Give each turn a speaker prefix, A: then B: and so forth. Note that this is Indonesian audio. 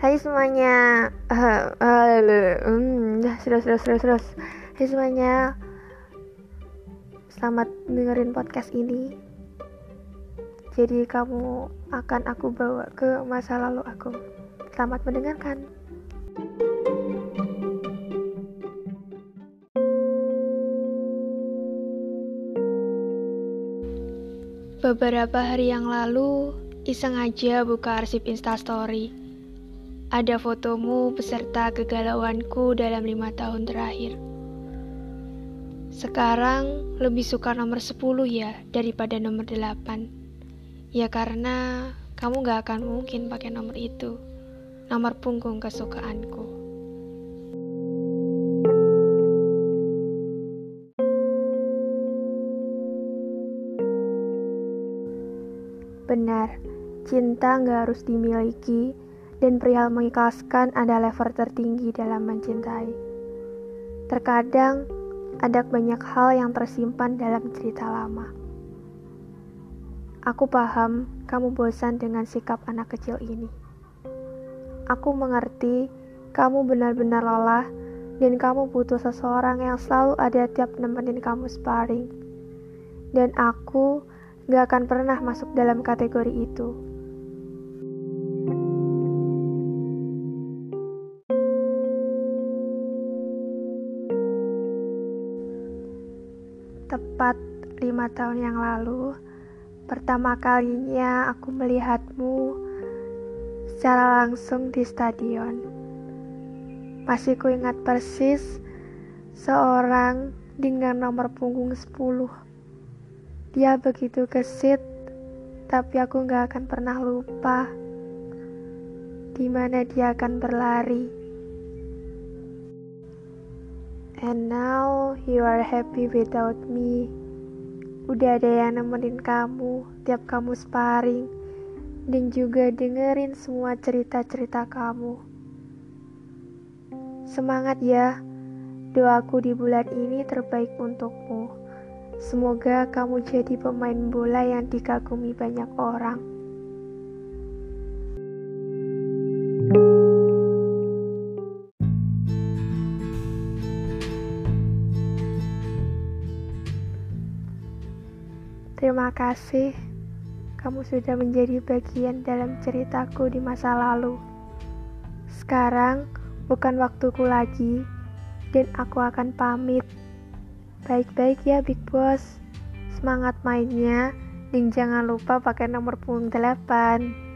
A: Hai semuanya. Uh, uh, terus terus terus. Hai semuanya. Selamat dengerin podcast ini. Jadi kamu akan aku bawa ke masa lalu aku. Selamat mendengarkan. Beberapa hari yang lalu, iseng aja buka arsip instastory. Ada fotomu beserta kegalauanku dalam lima tahun terakhir. Sekarang lebih suka nomor 10 ya daripada nomor 8. Ya karena kamu gak akan mungkin pakai nomor itu. Nomor punggung kesukaanku. Benar, cinta nggak harus dimiliki, dan perihal mengikhlaskan ada level tertinggi dalam mencintai. Terkadang, ada banyak hal yang tersimpan dalam cerita lama. Aku paham kamu bosan dengan sikap anak kecil ini. Aku mengerti kamu benar-benar lelah dan kamu butuh seseorang yang selalu ada tiap nemenin kamu sparring. Dan aku gak akan pernah masuk dalam kategori itu. Tepat lima tahun yang lalu, pertama kalinya aku melihatmu secara langsung di stadion. Masih kuingat persis seorang dengan nomor punggung 10 dia begitu gesit, tapi aku gak akan pernah lupa di mana dia akan berlari. And now you are happy without me. Udah ada yang nemenin kamu tiap kamu sparring dan juga dengerin semua cerita-cerita kamu. Semangat ya, doaku di bulan ini terbaik untukmu. Semoga kamu jadi pemain bola yang dikagumi banyak orang. Terima kasih, kamu sudah menjadi bagian dalam ceritaku di masa lalu. Sekarang bukan waktuku lagi, dan aku akan pamit. Baik-baik ya Big Boss. Semangat mainnya dan jangan lupa pakai nomor punggung 8.